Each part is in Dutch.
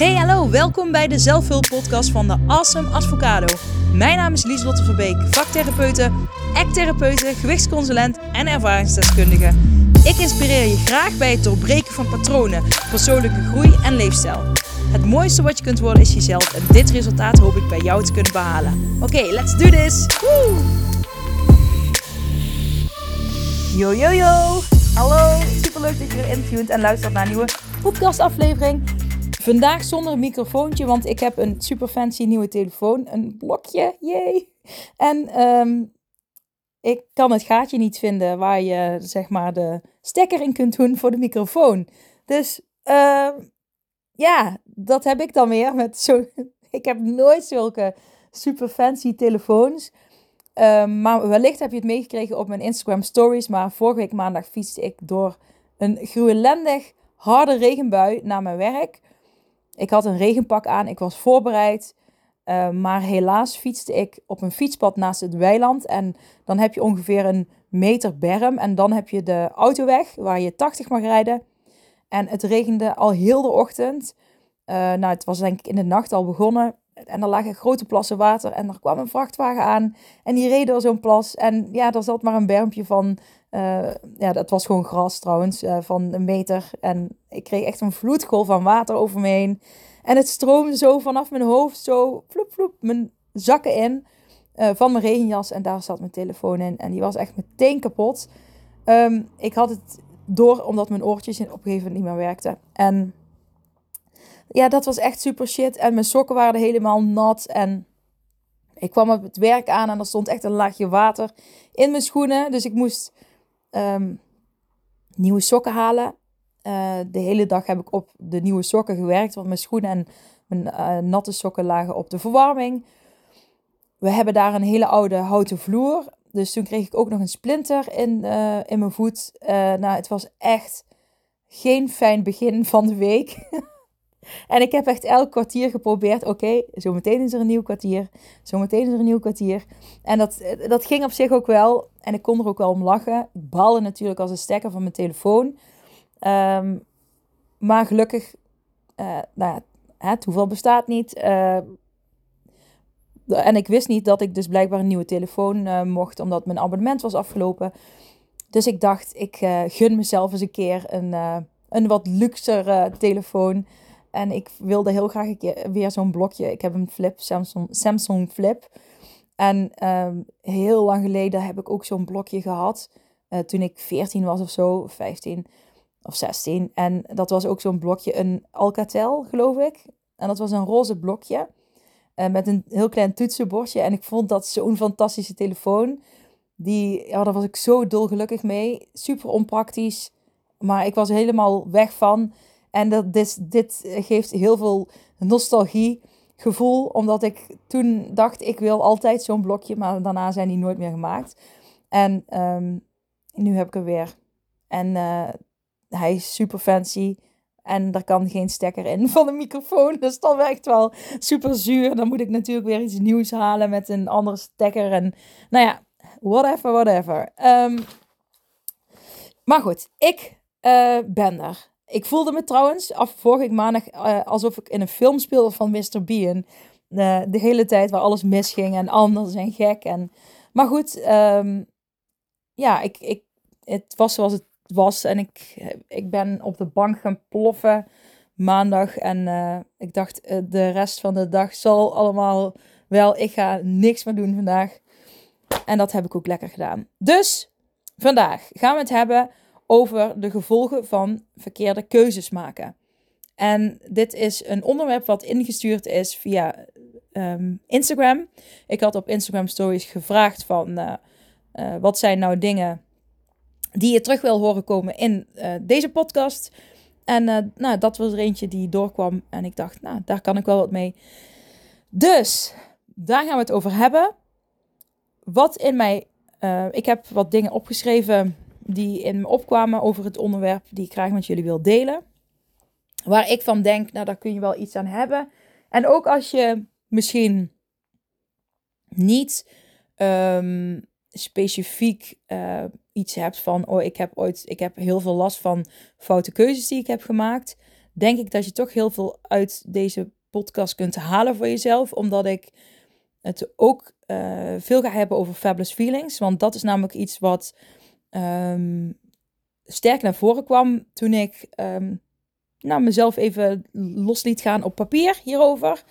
Hey, hallo, welkom bij de zelfhulppodcast van de Awesome Advocado. Mijn naam is Lieslotte Verbeek, vaktherapeute, ecktherapeute, gewichtsconsulent en ervaringsdeskundige. Ik inspireer je graag bij het doorbreken van patronen, persoonlijke groei en leefstijl. Het mooiste wat je kunt worden is jezelf en dit resultaat hoop ik bij jou te kunnen behalen. Oké, let's do this! Woo! Yo, yo, yo! Hallo, superleuk dat je weer intuned en luistert naar een nieuwe podcastaflevering. Vandaag zonder microfoontje, want ik heb een super fancy nieuwe telefoon. Een blokje, jee. En ehm, ik kan het gaatje niet vinden waar je zeg maar de stekker in kunt doen voor de microfoon. Dus uh, ja, dat heb ik dan weer met zo. Ik heb nooit zulke super fancy telefoons. Uh, maar wellicht heb je het meegekregen op mijn Instagram stories. Maar vorige week maandag fietste ik door een gruwelendig harde regenbui naar mijn werk. Ik had een regenpak aan, ik was voorbereid. Uh, maar helaas fietste ik op een fietspad naast het weiland. En dan heb je ongeveer een meter berm. En dan heb je de autoweg waar je 80 mag rijden. En het regende al heel de ochtend. Uh, nou, het was denk ik in de nacht al begonnen. En er lagen grote plassen water. En er kwam een vrachtwagen aan. En die reed door zo'n plas. En ja, er zat maar een bermpje van. Uh, ja, dat was gewoon gras trouwens. Uh, van een meter. En ik kreeg echt een vloedgolf van water over me heen. En het stroomde zo vanaf mijn hoofd. Zo vloep, vloep. Mijn zakken in. Uh, van mijn regenjas. En daar zat mijn telefoon in. En die was echt meteen kapot. Um, ik had het door omdat mijn oortjes op een gegeven moment niet meer werkten. En ja, dat was echt super shit. En mijn sokken waren helemaal nat. En ik kwam op het werk aan en er stond echt een laagje water in mijn schoenen. Dus ik moest um, nieuwe sokken halen. Uh, de hele dag heb ik op de nieuwe sokken gewerkt. Want mijn schoenen en mijn uh, natte sokken lagen op de verwarming. We hebben daar een hele oude houten vloer. Dus toen kreeg ik ook nog een splinter in, uh, in mijn voet. nou, het was echt geen fijn begin van de week. En ik heb echt elk kwartier geprobeerd. Oké, okay, zometeen is er een nieuw kwartier. Zometeen is er een nieuw kwartier. En dat, dat ging op zich ook wel. En ik kon er ook wel om lachen. Ik balde natuurlijk als een stekker van mijn telefoon. Um, maar gelukkig, uh, nou ja, hè, toeval bestaat niet. Uh, en ik wist niet dat ik dus blijkbaar een nieuwe telefoon uh, mocht, omdat mijn abonnement was afgelopen. Dus ik dacht, ik gun mezelf eens een keer een, een wat luxere telefoon. En ik wilde heel graag een keer weer zo'n blokje. Ik heb een flip, Samsung, Samsung Flip. En um, heel lang geleden heb ik ook zo'n blokje gehad. Uh, toen ik 14 was of zo, 15 of 16. En dat was ook zo'n blokje, een Alcatel, geloof ik. En dat was een roze blokje. Uh, met een heel klein toetsenbordje. En ik vond dat zo'n fantastische telefoon. Die, ja, daar was ik zo dolgelukkig mee. Super onpraktisch. Maar ik was helemaal weg van. En dat, dit, geeft heel veel nostalgie gevoel, omdat ik toen dacht, ik wil altijd zo'n blokje, maar daarna zijn die nooit meer gemaakt. En um, nu heb ik hem weer. En uh, hij is super fancy. En er kan geen stekker in van de microfoon. Dus dat werkt wel super zuur. Dan moet ik natuurlijk weer iets nieuws halen met een andere stekker. En nou ja, whatever, whatever. Um, maar goed, ik uh, ben er. Ik voelde me trouwens af vorige maandag uh, alsof ik in een film speelde van Mr. Bean. Uh, de hele tijd waar alles misging en anders en gek. En... Maar goed, um, ja, ik, ik, het was zoals het was. En ik, ik ben op de bank gaan ploffen maandag. En uh, ik dacht, de rest van de dag zal allemaal wel. Ik ga niks meer doen vandaag. En dat heb ik ook lekker gedaan. Dus vandaag gaan we het hebben over de gevolgen van verkeerde keuzes maken. En dit is een onderwerp wat ingestuurd is via um, Instagram. Ik had op Instagram Stories gevraagd van uh, uh, wat zijn nou dingen die je terug wil horen komen in uh, deze podcast. En nou, dat was er eentje die doorkwam en ik dacht, nou, daar kan ik wel wat mee. Dus, daar gaan we het over hebben. Wat in mij, ik heb wat dingen opgeschreven die in me opkwamen over het onderwerp die ik graag met jullie wil delen. Waar ik van denk, nou daar kun je wel iets aan hebben. En ook als je misschien niet um, specifiek uh, iets hebt van, oh ik heb ooit, ik heb heel veel last van foute keuzes die ik heb gemaakt. denk ik dat je toch heel veel uit deze podcast kunt halen voor jezelf. Omdat ik het ook uh, veel ga hebben over fabulous feelings. Want dat is namelijk iets wat um, sterk naar voren kwam toen ik um, nou, mezelf even los liet gaan op papier hierover.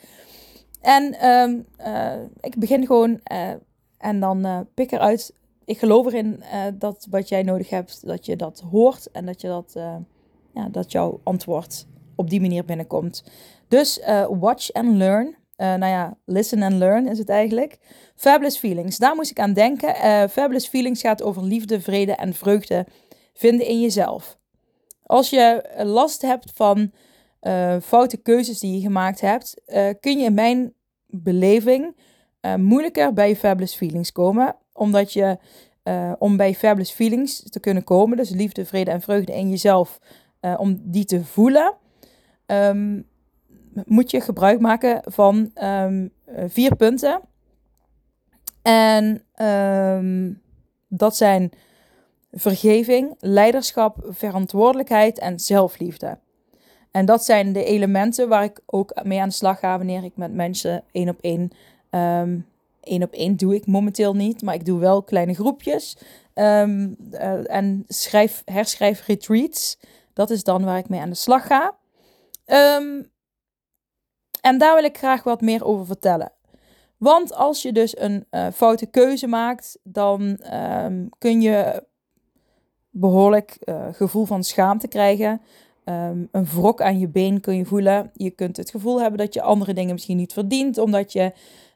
En um, uh, ik begin gewoon uh, en dan uh, pik eruit. Ik geloof erin dat wat jij nodig hebt, dat je dat hoort en dat, je dat, ja, dat jouw antwoord op die manier binnenkomt. Dus watch and learn. Nou ja, listen and learn is het eigenlijk. Fabulous Feelings, daar moest ik aan denken. Fabulous Feelings gaat over liefde, vrede en vreugde vinden in jezelf. Als je last hebt van uh, foute keuzes die je gemaakt hebt, kun je in mijn beleving moeilijker bij fabulous feelings komen. Omdat je, om bij fabulous feelings te kunnen komen, dus liefde, vrede en vreugde in jezelf, om die te voelen, um, moet je gebruik maken van um, vier punten. En um, dat zijn vergeving, leiderschap, verantwoordelijkheid en zelfliefde. En dat zijn de elementen waar ik ook mee aan de slag ga wanneer ik met mensen één op één. Um, één op één doe ik momenteel niet, maar ik doe wel kleine groepjes. Uh, en schrijf, herschrijf retreats. Dat is dan waar ik mee aan de slag ga. Um, en daar wil ik graag wat meer over vertellen. Want als je dus een uh, foute keuze maakt, dan kun je behoorlijk uh, gevoel van schaamte krijgen. Um, een wrok aan je been kun je voelen. Je kunt het gevoel hebben dat je andere dingen misschien niet verdient, omdat je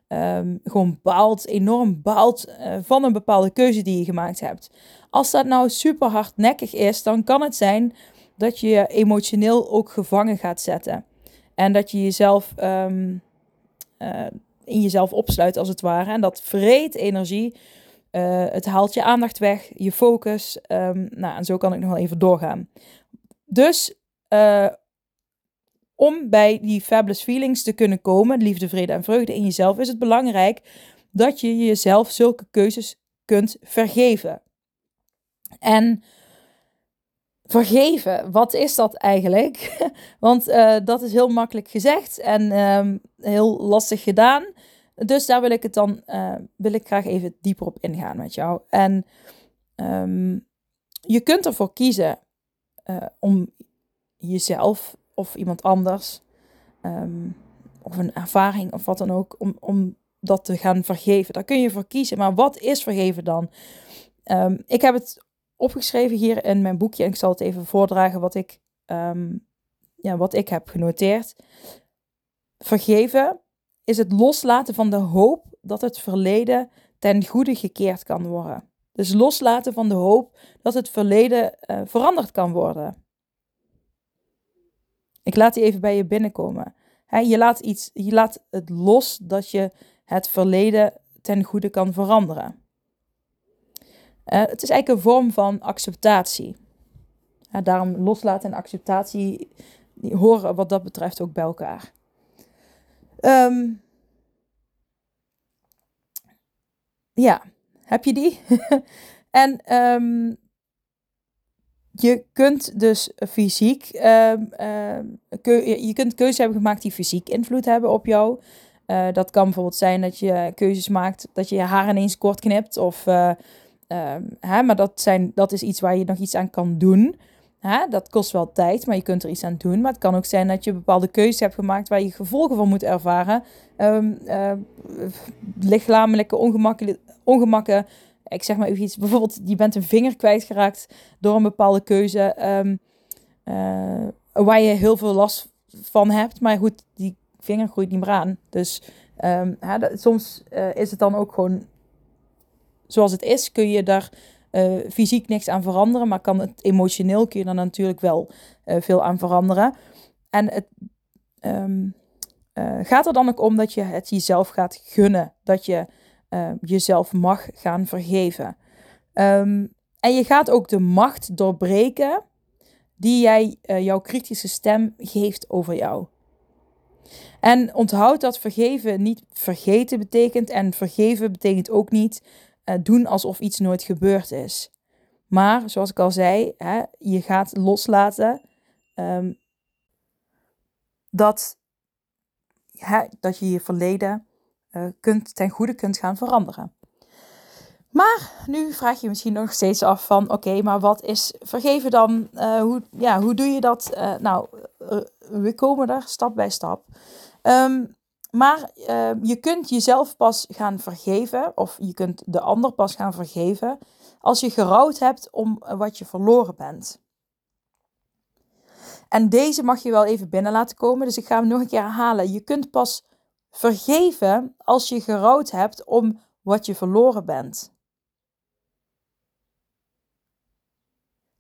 um, gewoon baalt, enorm baalt uh, van een bepaalde keuze die je gemaakt hebt. Als dat nou super hardnekkig is, dan kan het zijn dat je je emotioneel ook gevangen gaat zetten. En dat je jezelf um, uh, in jezelf opsluit, als het ware. En dat vreet energie. Uh, het haalt je aandacht weg, je focus. Um, nou, en zo kan ik nog wel even doorgaan. Dus uh, om bij die fabulous feelings te kunnen komen, liefde, vrede en vreugde in jezelf, is het belangrijk dat je jezelf zulke keuzes kunt vergeven. En vergeven, wat is dat eigenlijk? Want uh, dat is heel makkelijk gezegd en um, heel lastig gedaan. Dus daar wil ik het dan uh, wil ik graag even dieper op ingaan met jou. En um, je kunt ervoor kiezen uh, om jezelf of iemand anders, um, of een ervaring of wat dan ook, om, om dat te gaan vergeven. Daar kun je voor kiezen. Maar wat is vergeven dan? Ik heb het opgeschreven hier in mijn boekje en ik zal het even voordragen wat ik, um, ja, wat ik heb genoteerd. Vergeven is het loslaten van de hoop dat het verleden ten goede gekeerd kan worden. Dus loslaten van de hoop dat het verleden uh, veranderd kan worden. Ik laat die even bij je binnenkomen. je, laat iets, je laat het los dat je het verleden ten goede kan veranderen. Uh, het is eigenlijk een vorm van acceptatie. daarom loslaten en acceptatie horen wat dat betreft ook bij elkaar. Um, ja, heb je die? en um, je kunt dus fysiek, uh, je kunt keuzes hebben gemaakt die fysiek invloed hebben op jou. Uh, dat kan bijvoorbeeld zijn dat je keuzes maakt dat je je haar ineens kort knipt. Of, uh, hè, maar dat, zijn, dat is iets waar je nog iets aan kan doen. Hè? Dat kost wel tijd, maar je kunt er iets aan doen. Maar het kan ook zijn dat je bepaalde keuzes hebt gemaakt waar je gevolgen van moet ervaren. Um, lichamelijke ongemakken, ongemakken ik zeg maar even iets, bijvoorbeeld je bent een vinger kwijtgeraakt door een bepaalde keuze um, uh, waar je heel veel last van hebt. Maar goed, die vinger groeit niet meer aan. Dus um, hè, dat, soms uh, is het dan ook gewoon zoals het is. Kun je daar uh, fysiek niks aan veranderen, maar kan het emotioneel kun je er natuurlijk wel veel aan veranderen. En het um, gaat er dan ook om dat je het jezelf gaat gunnen. Dat je jezelf mag gaan vergeven. Um, en je gaat ook de macht doorbreken die jij, jouw kritische stem geeft over jou. En onthoud dat vergeven niet vergeten betekent. En vergeven betekent ook niet uh, doen alsof iets nooit gebeurd is. Maar zoals ik al zei, hè, je gaat loslaten. Um, dat, dat je je verleden uh, kunt, ten goede kunt gaan veranderen. Maar nu vraag je misschien nog steeds af van oké, maar wat is vergeven dan? Uh, hoe, ja, hoe doe je dat? Nou, we komen er stap bij stap. Um, maar je kunt jezelf pas gaan vergeven, of je kunt de ander pas gaan vergeven, als je gerouwd hebt om wat je verloren bent. En deze mag je wel even binnen laten komen, dus ik ga hem nog een keer herhalen. Je kunt pas vergeven als je gerouwd hebt om wat je verloren bent.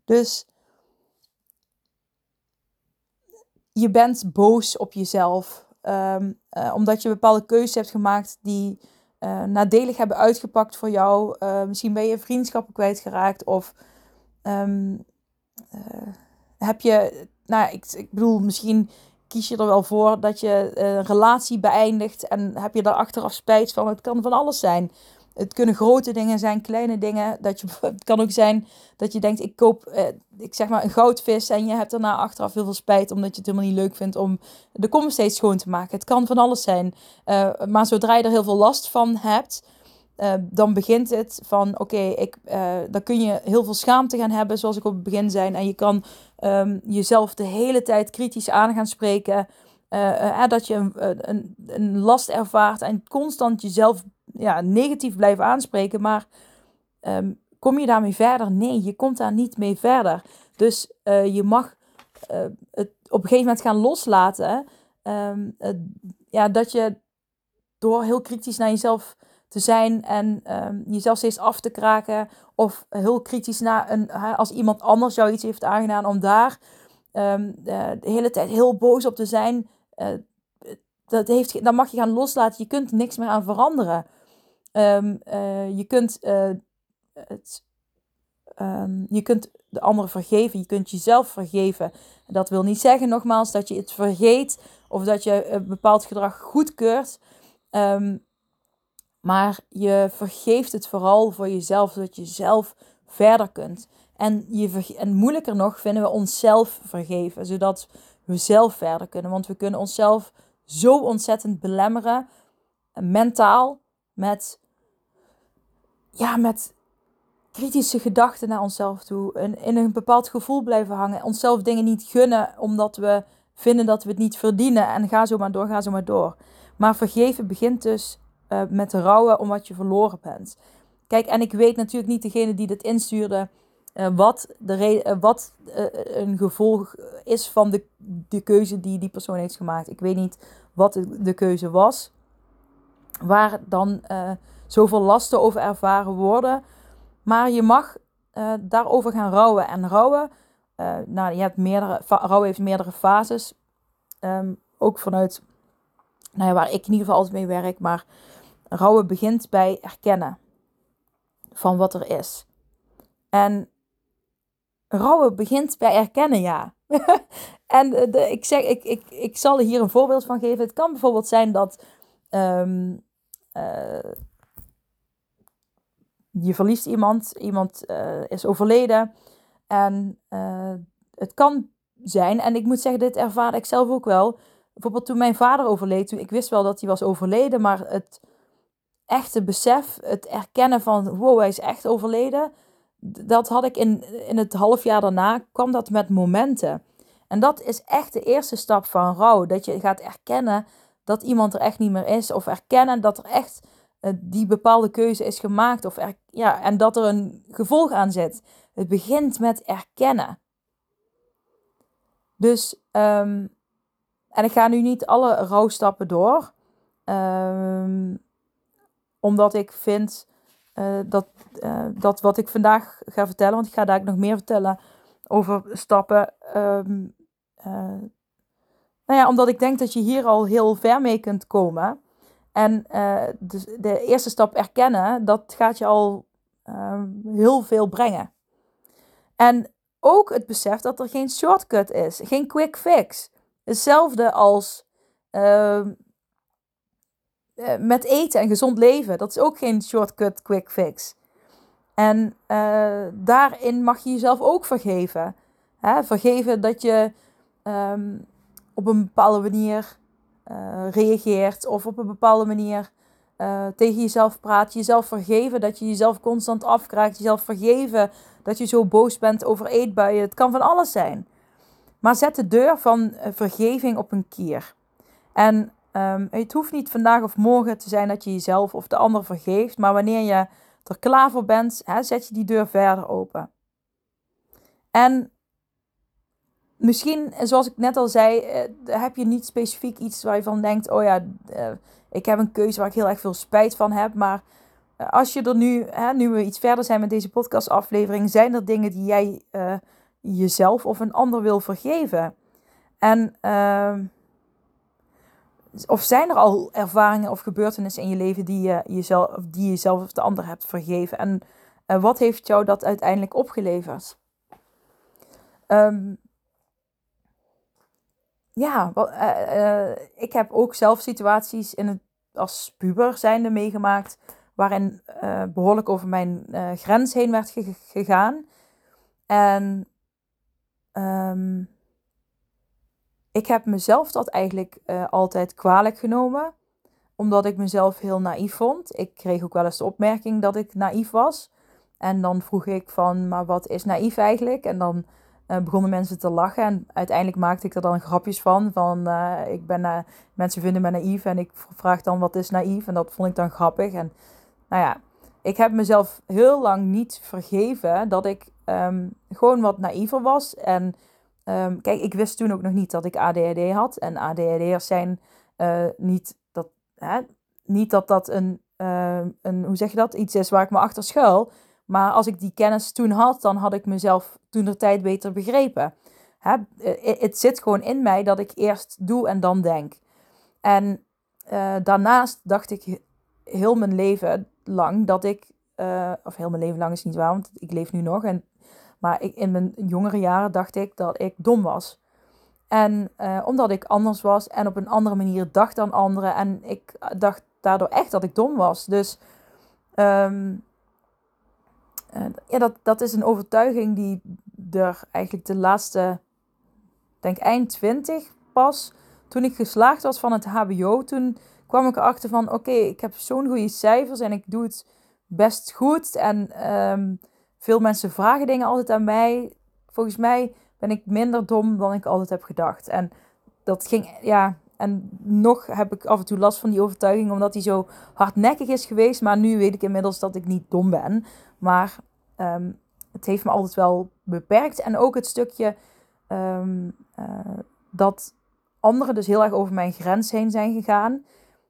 Dus je bent boos op jezelf um, uh, omdat je bepaalde keuzes hebt gemaakt die uh, nadelig hebben uitgepakt voor jou. Uh, misschien ben je vriendschappen kwijtgeraakt of um, heb je, nou ik, ik bedoel, misschien kies je er wel voor dat je een relatie beëindigt en heb je daar achteraf spijt van. Het kan van alles zijn. Het kunnen grote dingen zijn, kleine dingen. Dat je, het kan ook zijn dat je denkt, ik koop, eh, ik zeg maar, een goudvis en je hebt daarna achteraf heel veel spijt omdat je het helemaal niet leuk vindt om de kom steeds schoon te maken. Het kan van alles zijn. Uh, maar zodra je er heel veel last van hebt, uh, dan begint het van, oké, ik uh, dan kun je heel veel schaamte gaan hebben, zoals ik op het begin zei. En je kan um, jezelf de hele tijd kritisch aan gaan spreken. dat je een, een, een last ervaart en constant jezelf ja, negatief blijven aanspreken. Maar um, kom je daarmee verder? Nee, je komt daar niet mee verder. Dus uh, je mag uh, het op een gegeven moment gaan loslaten. Um, ja, dat je door heel kritisch naar jezelf te zijn en um, jezelf steeds af te kraken. Of heel kritisch naar een, als iemand anders jou iets heeft aangedaan, om daar de, de, hele tijd heel boos op te zijn. Uh, dat heeft, dan mag je gaan loslaten. Je kunt niks meer aan veranderen. Um, uh, je kunt uh, het. Um, je kunt de anderen vergeven, je kunt jezelf vergeven. Dat wil niet zeggen, nogmaals, dat je het vergeet of dat je een bepaald gedrag goedkeurt. Um, maar je vergeeft het vooral voor jezelf, zodat je zelf verder kunt. En, je en moeilijker nog vinden we onszelf vergeven, zodat we zelf verder kunnen. Want we kunnen onszelf zo ontzettend belemmeren, mentaal, met ja, met kritische gedachten naar onszelf toe. En in een bepaald gevoel blijven hangen. Onszelf dingen niet gunnen omdat we vinden dat we het niet verdienen. En ga zo maar door, ga zo maar door. Maar vergeven begint dus uh, met rouwen om wat je verloren bent. Kijk, en ik weet natuurlijk niet degene die dit instuurde. Uh, wat, de uh, wat een gevolg is van de, de keuze die die persoon heeft gemaakt. Ik weet niet wat de, de keuze was. Waar dan zoveel lasten over ervaren worden. Maar je mag uh, daarover gaan rouwen. En rouwen, uh, nou, je hebt meerdere, rouwen heeft meerdere fases. Um, ook vanuit, nou ja, waar ik in ieder geval altijd mee werk. Maar rouwen begint bij erkennen van wat er is. En rouwen begint bij erkennen, ja. en de, ik, zeg, ik, ik, ik zal hier een voorbeeld van geven. Het kan bijvoorbeeld zijn dat uh, je verliest iemand, iemand uh, is overleden. En uh, het kan zijn, en ik moet zeggen, dit ervaarde ik zelf ook wel. Bijvoorbeeld toen mijn vader overleed, toen ik wist wel dat hij was overleden, maar het echte besef, het erkennen van, wow, hij is echt overleden, dat had ik in, in het half jaar daarna, kwam dat met momenten. En dat is echt de eerste stap van rouw, dat je gaat erkennen dat iemand er echt niet meer is, of erkennen dat er echt eh, die bepaalde keuze is gemaakt. Of ja, en dat er een gevolg aan zit. Het begint met erkennen. Dus, um, en ik ga nu niet alle rouwstappen door. Um, omdat ik vind uh, dat, uh, dat wat ik vandaag ga vertellen, want ik ga daar nog meer vertellen over stappen. Um, nou ja, omdat ik denk dat je hier al heel ver mee kunt komen. En uh, de, de, eerste stap erkennen, dat gaat je al uh, heel veel brengen. En ook het besef dat er geen shortcut is, geen quick fix. Hetzelfde als uh, met eten en gezond leven. Dat is ook geen shortcut, quick fix. En daarin mag je jezelf ook vergeven. Hè? Vergeven dat je um, op een bepaalde manier uh, reageert of op een bepaalde manier uh, tegen jezelf praat, jezelf vergeven dat je jezelf constant afkraakt, jezelf vergeven dat je zo boos bent over eetbuien. Het kan van alles zijn. Maar zet de deur van vergeving op een kier. En um, het hoeft niet vandaag of morgen te zijn dat je jezelf of de ander vergeeft, maar wanneer je er klaar voor bent, hè, zet je die deur verder open. En misschien, zoals ik net al zei, eh, heb je niet specifiek iets waar je van denkt: oh ja, eh, ik heb een keuze waar ik heel erg veel spijt van heb. Maar eh, als je er nu, nu we iets verder zijn met deze podcastaflevering, zijn er dingen die jij jezelf of een ander wil vergeven. En. Ehm, of zijn er al ervaringen of gebeurtenissen in je leven die je jezelf, die je jezelf of de ander hebt vergeven? En wat heeft jou dat uiteindelijk opgeleverd? Um, ja, uh, uh, ik heb ook zelf situaties in het, als puber zijnde meegemaakt. Waarin uh, behoorlijk over mijn grens heen werd gegaan. En um, ik heb mezelf dat eigenlijk altijd kwalijk genomen. Omdat ik mezelf heel naïef vond. Ik kreeg ook wel eens de opmerking dat ik naïef was. En dan vroeg ik van, maar wat is naïef eigenlijk? En dan uh, begonnen mensen te lachen. En uiteindelijk maakte ik er dan grapjes van. Van uh, ik ben, uh, mensen vinden me naïef en ik vraag dan wat is naïef. En dat vond ik dan grappig. En nou ja, ik heb mezelf heel lang niet vergeven dat ik um, gewoon wat naïver was. En um, kijk, ik wist toen ook nog niet dat ik ADHD had. En ADHD'ers zijn niet, dat, hè, niet dat dat een, een, hoe zeg je dat, iets is waar ik me achter schuil. Maar als ik die kennis toen had, dan had ik mezelf toen de tijd beter begrepen. Hè? Eh, het zit gewoon in mij dat ik eerst doe en dan denk. En uh, daarnaast dacht ik heel mijn leven lang dat ik, of heel mijn leven lang is niet waar, want ik leef nu nog. En, maar in mijn jongere jaren dacht ik dat ik dom was. En omdat ik anders was en op een andere manier dacht dan anderen. En ik dacht daardoor echt dat ik dom was. Dus um, uh, ja, dat, dat is een overtuiging die er eigenlijk de laatste, denk eind 20 pas, toen ik geslaagd was van het HBO, toen kwam ik erachter van oké, ik heb zo'n goede cijfers en ik doe het best goed. En um, veel mensen vragen dingen altijd aan mij. Volgens mij ben ik minder dom dan ik altijd heb gedacht. En dat ging, ja, en nog heb ik af en toe last van die overtuiging, omdat die zo hardnekkig is geweest. Maar nu weet ik inmiddels dat ik niet dom ben. Maar um, het heeft me altijd wel beperkt. En ook het stukje um, uh, dat anderen dus heel erg over mijn grens heen zijn gegaan.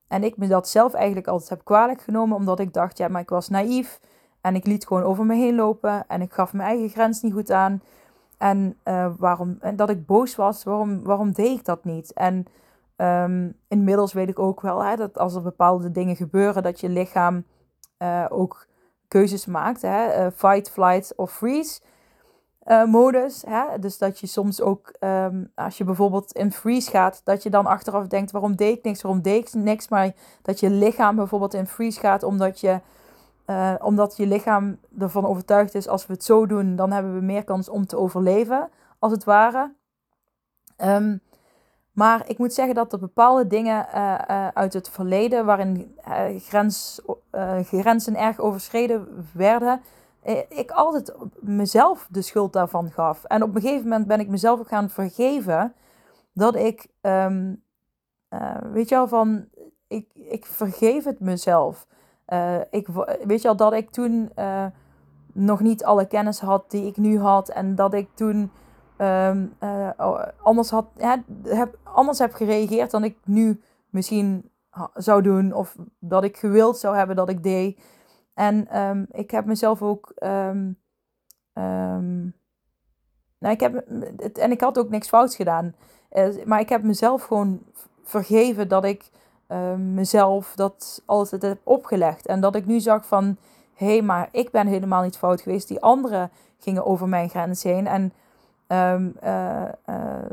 En ik me dat zelf eigenlijk altijd heb kwalijk genomen, omdat ik dacht, ja, maar ik was naïef. En ik liet gewoon over me heen lopen. En ik gaf mijn eigen grens niet goed aan. En, uh, waarom, en dat ik boos was, waarom, waarom deed ik dat niet? En um, inmiddels weet ik ook wel hè, dat als er bepaalde dingen gebeuren, dat je lichaam uh, ook keuzes maakt. Hè? Uh, fight, flight of freeze uh, modus. Hè? Dus dat je soms ook, um, als je bijvoorbeeld in freeze gaat, dat je dan achteraf denkt, waarom deed ik niks, waarom deed ik niks. Maar dat je lichaam bijvoorbeeld in freeze gaat, omdat je, omdat je lichaam ervan overtuigd is, als we het zo doen, dan hebben we meer kans om te overleven, als het ware. Um, maar ik moet zeggen dat er bepaalde dingen uh, uh, uit het verleden, waarin uh, grenzen erg overschreden werden, ik altijd mezelf de schuld daarvan gaf. En op een gegeven moment ben ik mezelf ook gaan vergeven dat ik, um, weet je wel, van, ik, ik vergeef het mezelf. ik, weet je wel, dat ik toen nog niet alle kennis had die ik nu had en dat ik toen um, uh, anders, had, heb, anders heb gereageerd dan ik nu misschien zou doen. Of dat ik gewild zou hebben dat ik deed. En um, ik heb mezelf ook. Um, nou, ik heb, en ik had ook niks fouts gedaan. Uh, maar ik heb mezelf gewoon vergeven dat ik mezelf dat altijd heb opgelegd. En dat ik nu zag van. Hé, hey, maar ik ben helemaal niet fout geweest. Die anderen gingen over mijn grens heen. En Um, uh, uh,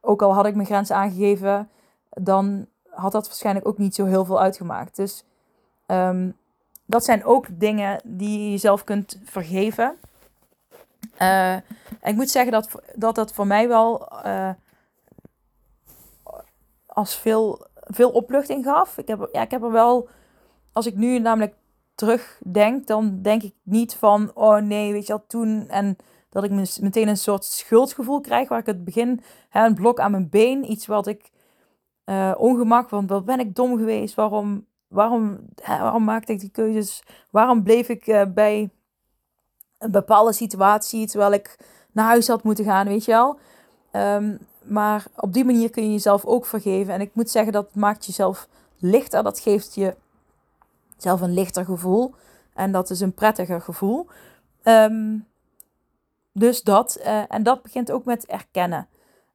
ook al had ik mijn grens aangegeven, dan had dat waarschijnlijk ook niet zo heel veel uitgemaakt. Dus um, dat zijn ook dingen die je jezelf kunt vergeven. Uh, ik moet zeggen dat, dat dat voor mij wel als veel, veel opluchting gaf. Ik heb, ja, ik heb er wel, als ik nu namelijk terugdenk, dan denk ik niet van, oh nee, weet je al, toen en dat ik meteen een soort schuldgevoel krijg, waar ik het begin, hè, een blok aan mijn been, iets wat ik uh, ongemak, want wat ben ik dom geweest, waarom, waarom, hè, maakte ik die keuzes, waarom bleef ik uh, bij een bepaalde situatie, terwijl ik naar huis had moeten gaan, weet je wel. Um, maar op die manier kun je jezelf ook vergeven. En ik moet zeggen, dat maakt jezelf lichter. Dat geeft je zelf een lichter gevoel. En dat is een prettiger gevoel. Um, dus dat. Uh, en dat begint ook met erkennen.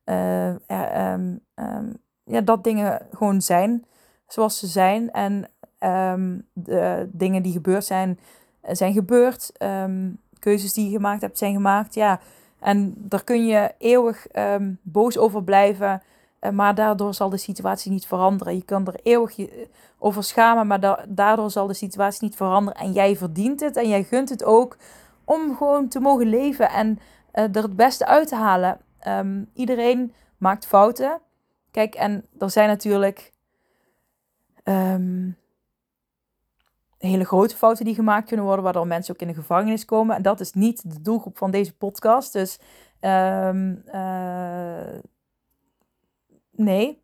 Uh, um, um, ja, dat dingen gewoon zijn zoals ze zijn. En de dingen die gebeurd zijn, zijn gebeurd. keuzes die je gemaakt hebt, zijn gemaakt. Ja, en daar kun je eeuwig boos over blijven. Maar daardoor zal de situatie niet veranderen. Je kan er eeuwig over schamen, maar da daardoor zal de situatie niet veranderen. En jij verdient het en jij gunt het ook om gewoon te mogen leven en uh, er het beste uit te halen. Um, iedereen maakt fouten. Kijk, en er zijn natuurlijk. Um, hele grote fouten die gemaakt kunnen worden, waardoor mensen ook in de gevangenis komen. En dat is niet de doelgroep van deze podcast. Dus um, uh, nee.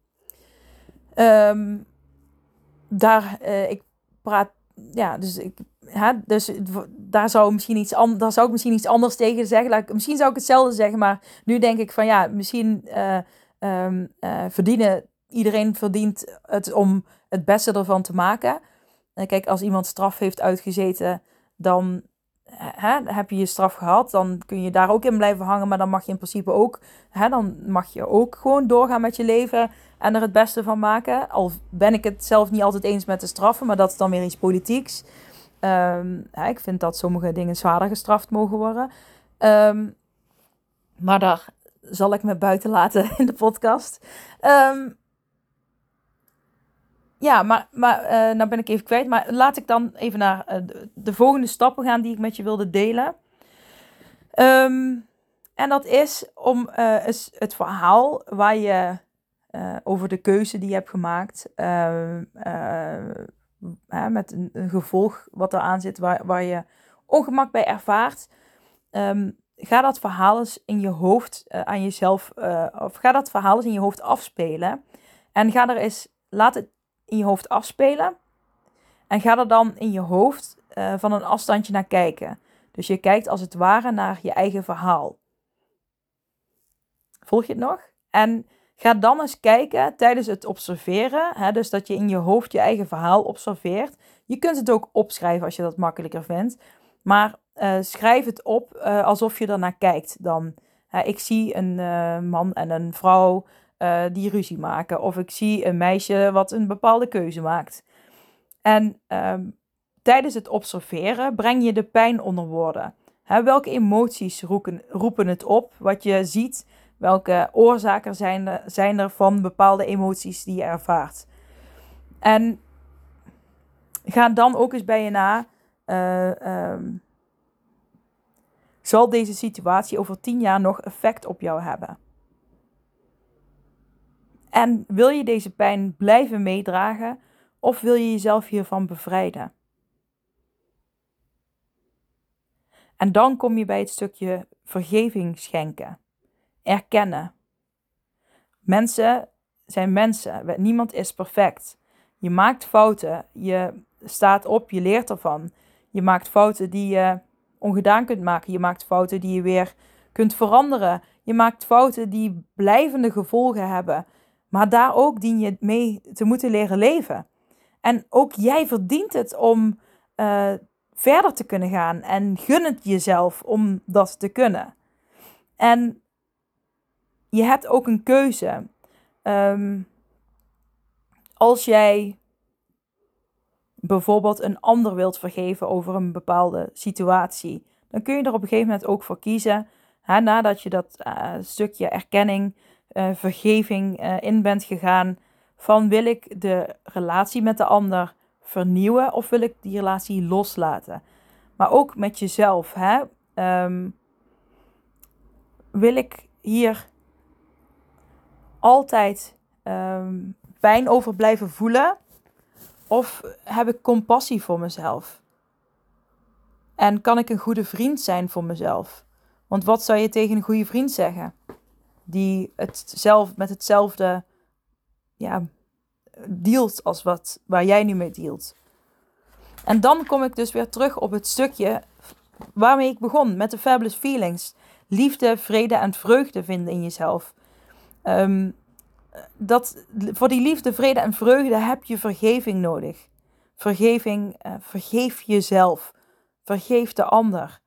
Daar, uh, ik praat, ja, dus ik, hè, dus daar zou, misschien iets daar zou ik misschien iets anders tegen zeggen. Like, misschien zou ik hetzelfde zeggen, maar nu denk ik van ja, misschien uh, um, verdienen, iedereen verdient het om het beste ervan te maken. Kijk, als iemand straf heeft uitgezeten, dan hè, heb je je straf gehad. Dan kun je daar ook in blijven hangen. Maar dan mag je in principe ook, hè, dan mag je ook gewoon doorgaan met je leven en er het beste van maken. Al ben ik het zelf niet altijd eens met de straffen, maar dat is dan weer iets politieks. Hè, ik vind dat sommige dingen zwaarder gestraft mogen worden. Um, maar daar zal ik me buiten laten in de podcast. Um, ja, maar, maar uh, nou ben ik even kwijt. Maar laat ik dan even naar uh, de, volgende stappen gaan die ik met je wilde delen. Um, en dat is om uh, het verhaal waar je over de keuze die je hebt gemaakt. met een, gevolg wat eraan zit waar, waar je ongemak bij ervaart. Um, ga dat verhaal eens in je hoofd aan jezelf. of ga dat verhaal eens in je hoofd afspelen. En ga er eens. Laat het in je hoofd afspelen. En ga er dan in je hoofd uh, van een afstandje naar kijken. Dus je kijkt als het ware naar je eigen verhaal. Volg je het nog? En ga dan eens kijken tijdens het observeren. Hè, dus dat je in je hoofd je eigen verhaal observeert. Je kunt het ook opschrijven als je dat makkelijker vindt. Maar uh, schrijf het op uh, alsof je ernaar kijkt. Dan, ik zie een man en een vrouw uh, die ruzie maken. Of ik zie een meisje wat een bepaalde keuze maakt. En um, tijdens het observeren breng je de pijn onder woorden. Welke emoties roepen, roepen het op? Wat je ziet, welke oorzaken zijn er, zijn er van bepaalde emoties die je ervaart? En ga dan ook eens bij je na. Uh, um, zal deze situatie over tien jaar nog effect op jou hebben? En wil je deze pijn blijven meedragen of wil je jezelf hiervan bevrijden? En dan kom je bij het stukje vergeving schenken, erkennen. Mensen zijn mensen, niemand is perfect. Je maakt fouten, je staat op, je leert ervan. Je maakt fouten die je ongedaan kunt maken, je maakt fouten die je weer kunt veranderen. Je maakt fouten die blijvende gevolgen hebben. Maar daar ook dien je mee te moeten leren leven. En ook jij verdient het om uh, verder te kunnen gaan. En gun het jezelf om dat te kunnen. En je hebt ook een keuze. Um, als jij bijvoorbeeld een ander wilt vergeven over een bepaalde situatie, dan kun je er op een gegeven moment ook voor kiezen. Nadat je dat uh, stukje erkenning uh, vergeving uh, in bent gegaan. Van wil ik de relatie met de ander vernieuwen of wil ik die relatie loslaten? Maar ook met jezelf. Hè? Um, wil ik hier altijd um, pijn over blijven voelen? Of heb ik compassie voor mezelf? En kan ik een goede vriend zijn voor mezelf? Want wat zou je tegen een goede vriend zeggen? Die het met hetzelfde ja, dealt als wat, waar jij nu mee dealt. En dan kom ik dus weer terug op het stukje waarmee ik begon met de fabulous feelings. Liefde, vrede en vreugde vinden in jezelf. Ehm, dat, voor die liefde, vrede en vreugde heb je vergeving nodig. Vergeving, uh, vergeef jezelf. Vergeef de ander.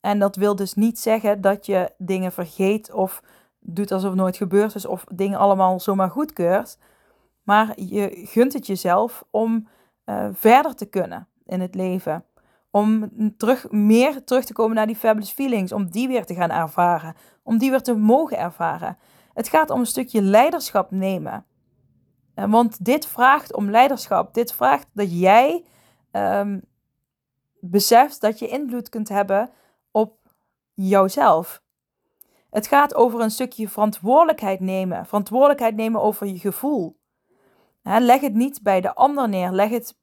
En dat wil dus niet zeggen dat je dingen vergeet of doet alsof het nooit gebeurd is of dingen allemaal zomaar goedkeurt. Maar je gunt het jezelf om uh, verder te kunnen in het leven. Om terug, meer terug te komen naar die fabulous feelings. Om die weer te gaan ervaren. Om die weer te mogen ervaren. Het gaat om een stukje leiderschap nemen. Eh, want dit vraagt om leiderschap. Dit vraagt dat jij um, beseft dat je invloed kunt hebben op jouzelf. Het gaat over een stukje verantwoordelijkheid nemen. Verantwoordelijkheid nemen over je gevoel. leg het niet bij de ander neer. Leg het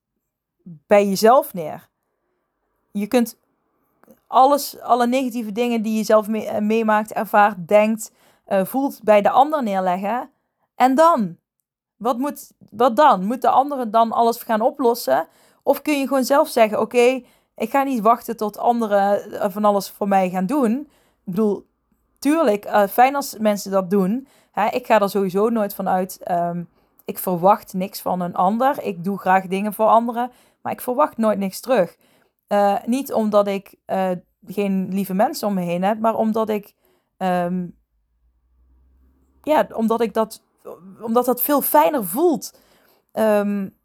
bij jezelf neer. Je kunt alles, alle negatieve dingen die je zelf eh, meemaakt, ervaart, denkt, uh, voelt bij de ander neerleggen. En dan? Wat, moet, wat dan? Moet de andere dan alles gaan oplossen? Of kun je gewoon zelf zeggen: Oké, ik ga niet wachten tot anderen eh, van alles voor mij gaan doen. Ik bedoel, tuurlijk, uh, fijn als mensen dat doen. Hè, ik ga er sowieso nooit van uit. Um, ik verwacht niks van een ander. Ik doe graag dingen voor anderen, maar ik verwacht nooit niks terug. Uh, niet omdat ik uh, geen lieve mensen om me heen heb, maar omdat ik, um, ja, omdat ik dat, omdat dat veel fijner voelt. Um,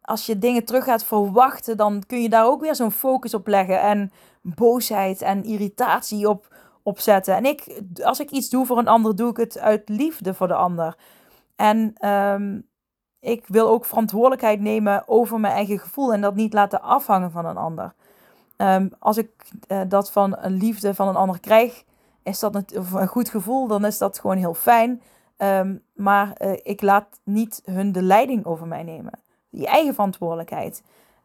als je dingen terug gaat verwachten, dan kun je daar ook weer zo'n focus op leggen. En boosheid en irritatie op, op zetten. En ik, als ik iets doe voor een ander, doe ik het uit liefde voor de ander. En um, ik wil ook verantwoordelijkheid nemen over mijn eigen gevoel en dat niet laten afhangen van een ander. Um, als ik uh, dat van een liefde van een ander krijg, is dat een, een goed gevoel, dan is dat gewoon heel fijn. Um, maar uh, ik laat niet hun de leiding over mij nemen je eigen verantwoordelijkheid.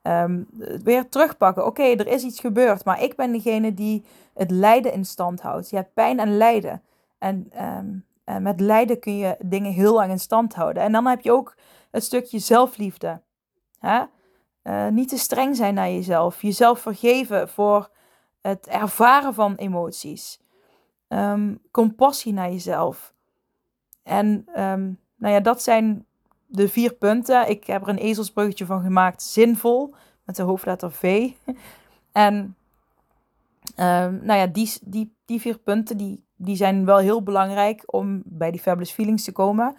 Um, weer terugpakken. Oké, er is iets gebeurd, maar ik ben degene die het lijden in stand houdt. Je hebt pijn en lijden. En, en met lijden kun je dingen heel lang in stand houden. En dan heb je ook het stukje zelfliefde. Hè? Uh, niet te streng zijn naar jezelf. Jezelf vergeven voor het ervaren van emoties. Um, compassie naar jezelf. En nou ja, dat zijn de vier punten. Ik heb er een ezelsbruggetje van gemaakt. Zinvol. Met de hoofdletter V. En um, nou ja, die, die, die vier punten die, die zijn wel heel belangrijk om bij die fabulous feelings te komen.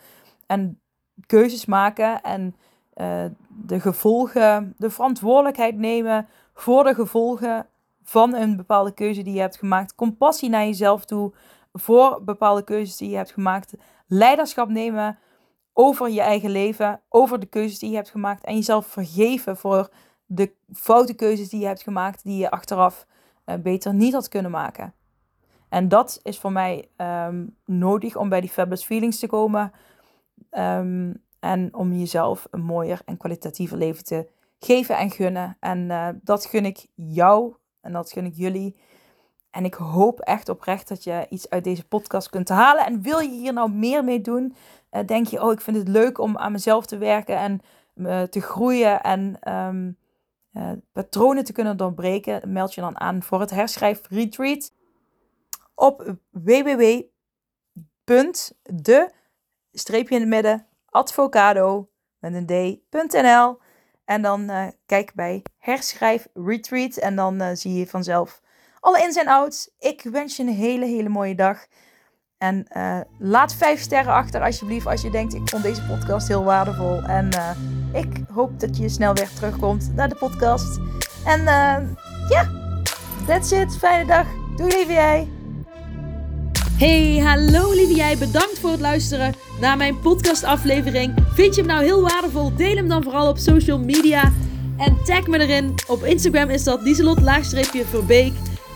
En keuzes maken en uh, de gevolgen, de verantwoordelijkheid nemen voor de gevolgen van een bepaalde keuze die je hebt gemaakt. Compassie naar jezelf toe voor bepaalde keuzes die je hebt gemaakt. Leiderschap nemen over je eigen leven, over de keuzes die je hebt gemaakt en jezelf vergeven voor de foute keuzes die je hebt gemaakt, die je achteraf uh, beter niet had kunnen maken. En dat is voor mij um, nodig om bij die fabulous feelings te komen um, en om jezelf een mooier en kwalitatiever leven te geven en gunnen. En uh, dat gun ik jou en dat gun ik jullie. En ik hoop echt oprecht dat je iets uit deze podcast kunt halen. En wil je hier nou meer mee doen? Uh, denk je, oh, ik vind het leuk om aan mezelf te werken en uh, te groeien en um, uh, patronen te kunnen doorbreken? Meld je dan aan voor het herschrijf retreat op www.de streepje in het midden advocado met een d.nl en dan kijk bij herschrijf retreat en dan zie je vanzelf alle ins en outs. Ik wens je een hele, hele mooie dag. En uh, laat vijf sterren achter alsjeblieft als je denkt, ik vond deze podcast heel waardevol. En uh, ik hoop dat je snel weer terugkomt naar de podcast. En uh, ja, yeah, that's it. Fijne dag. Doei lieve jij. Hey, hallo lieve jij. Bedankt voor het luisteren naar mijn podcast aflevering. Vind je hem nou heel waardevol? Deel hem dan vooral op social media. En tag me erin. Op Instagram is dat Dieselot-Verbeek.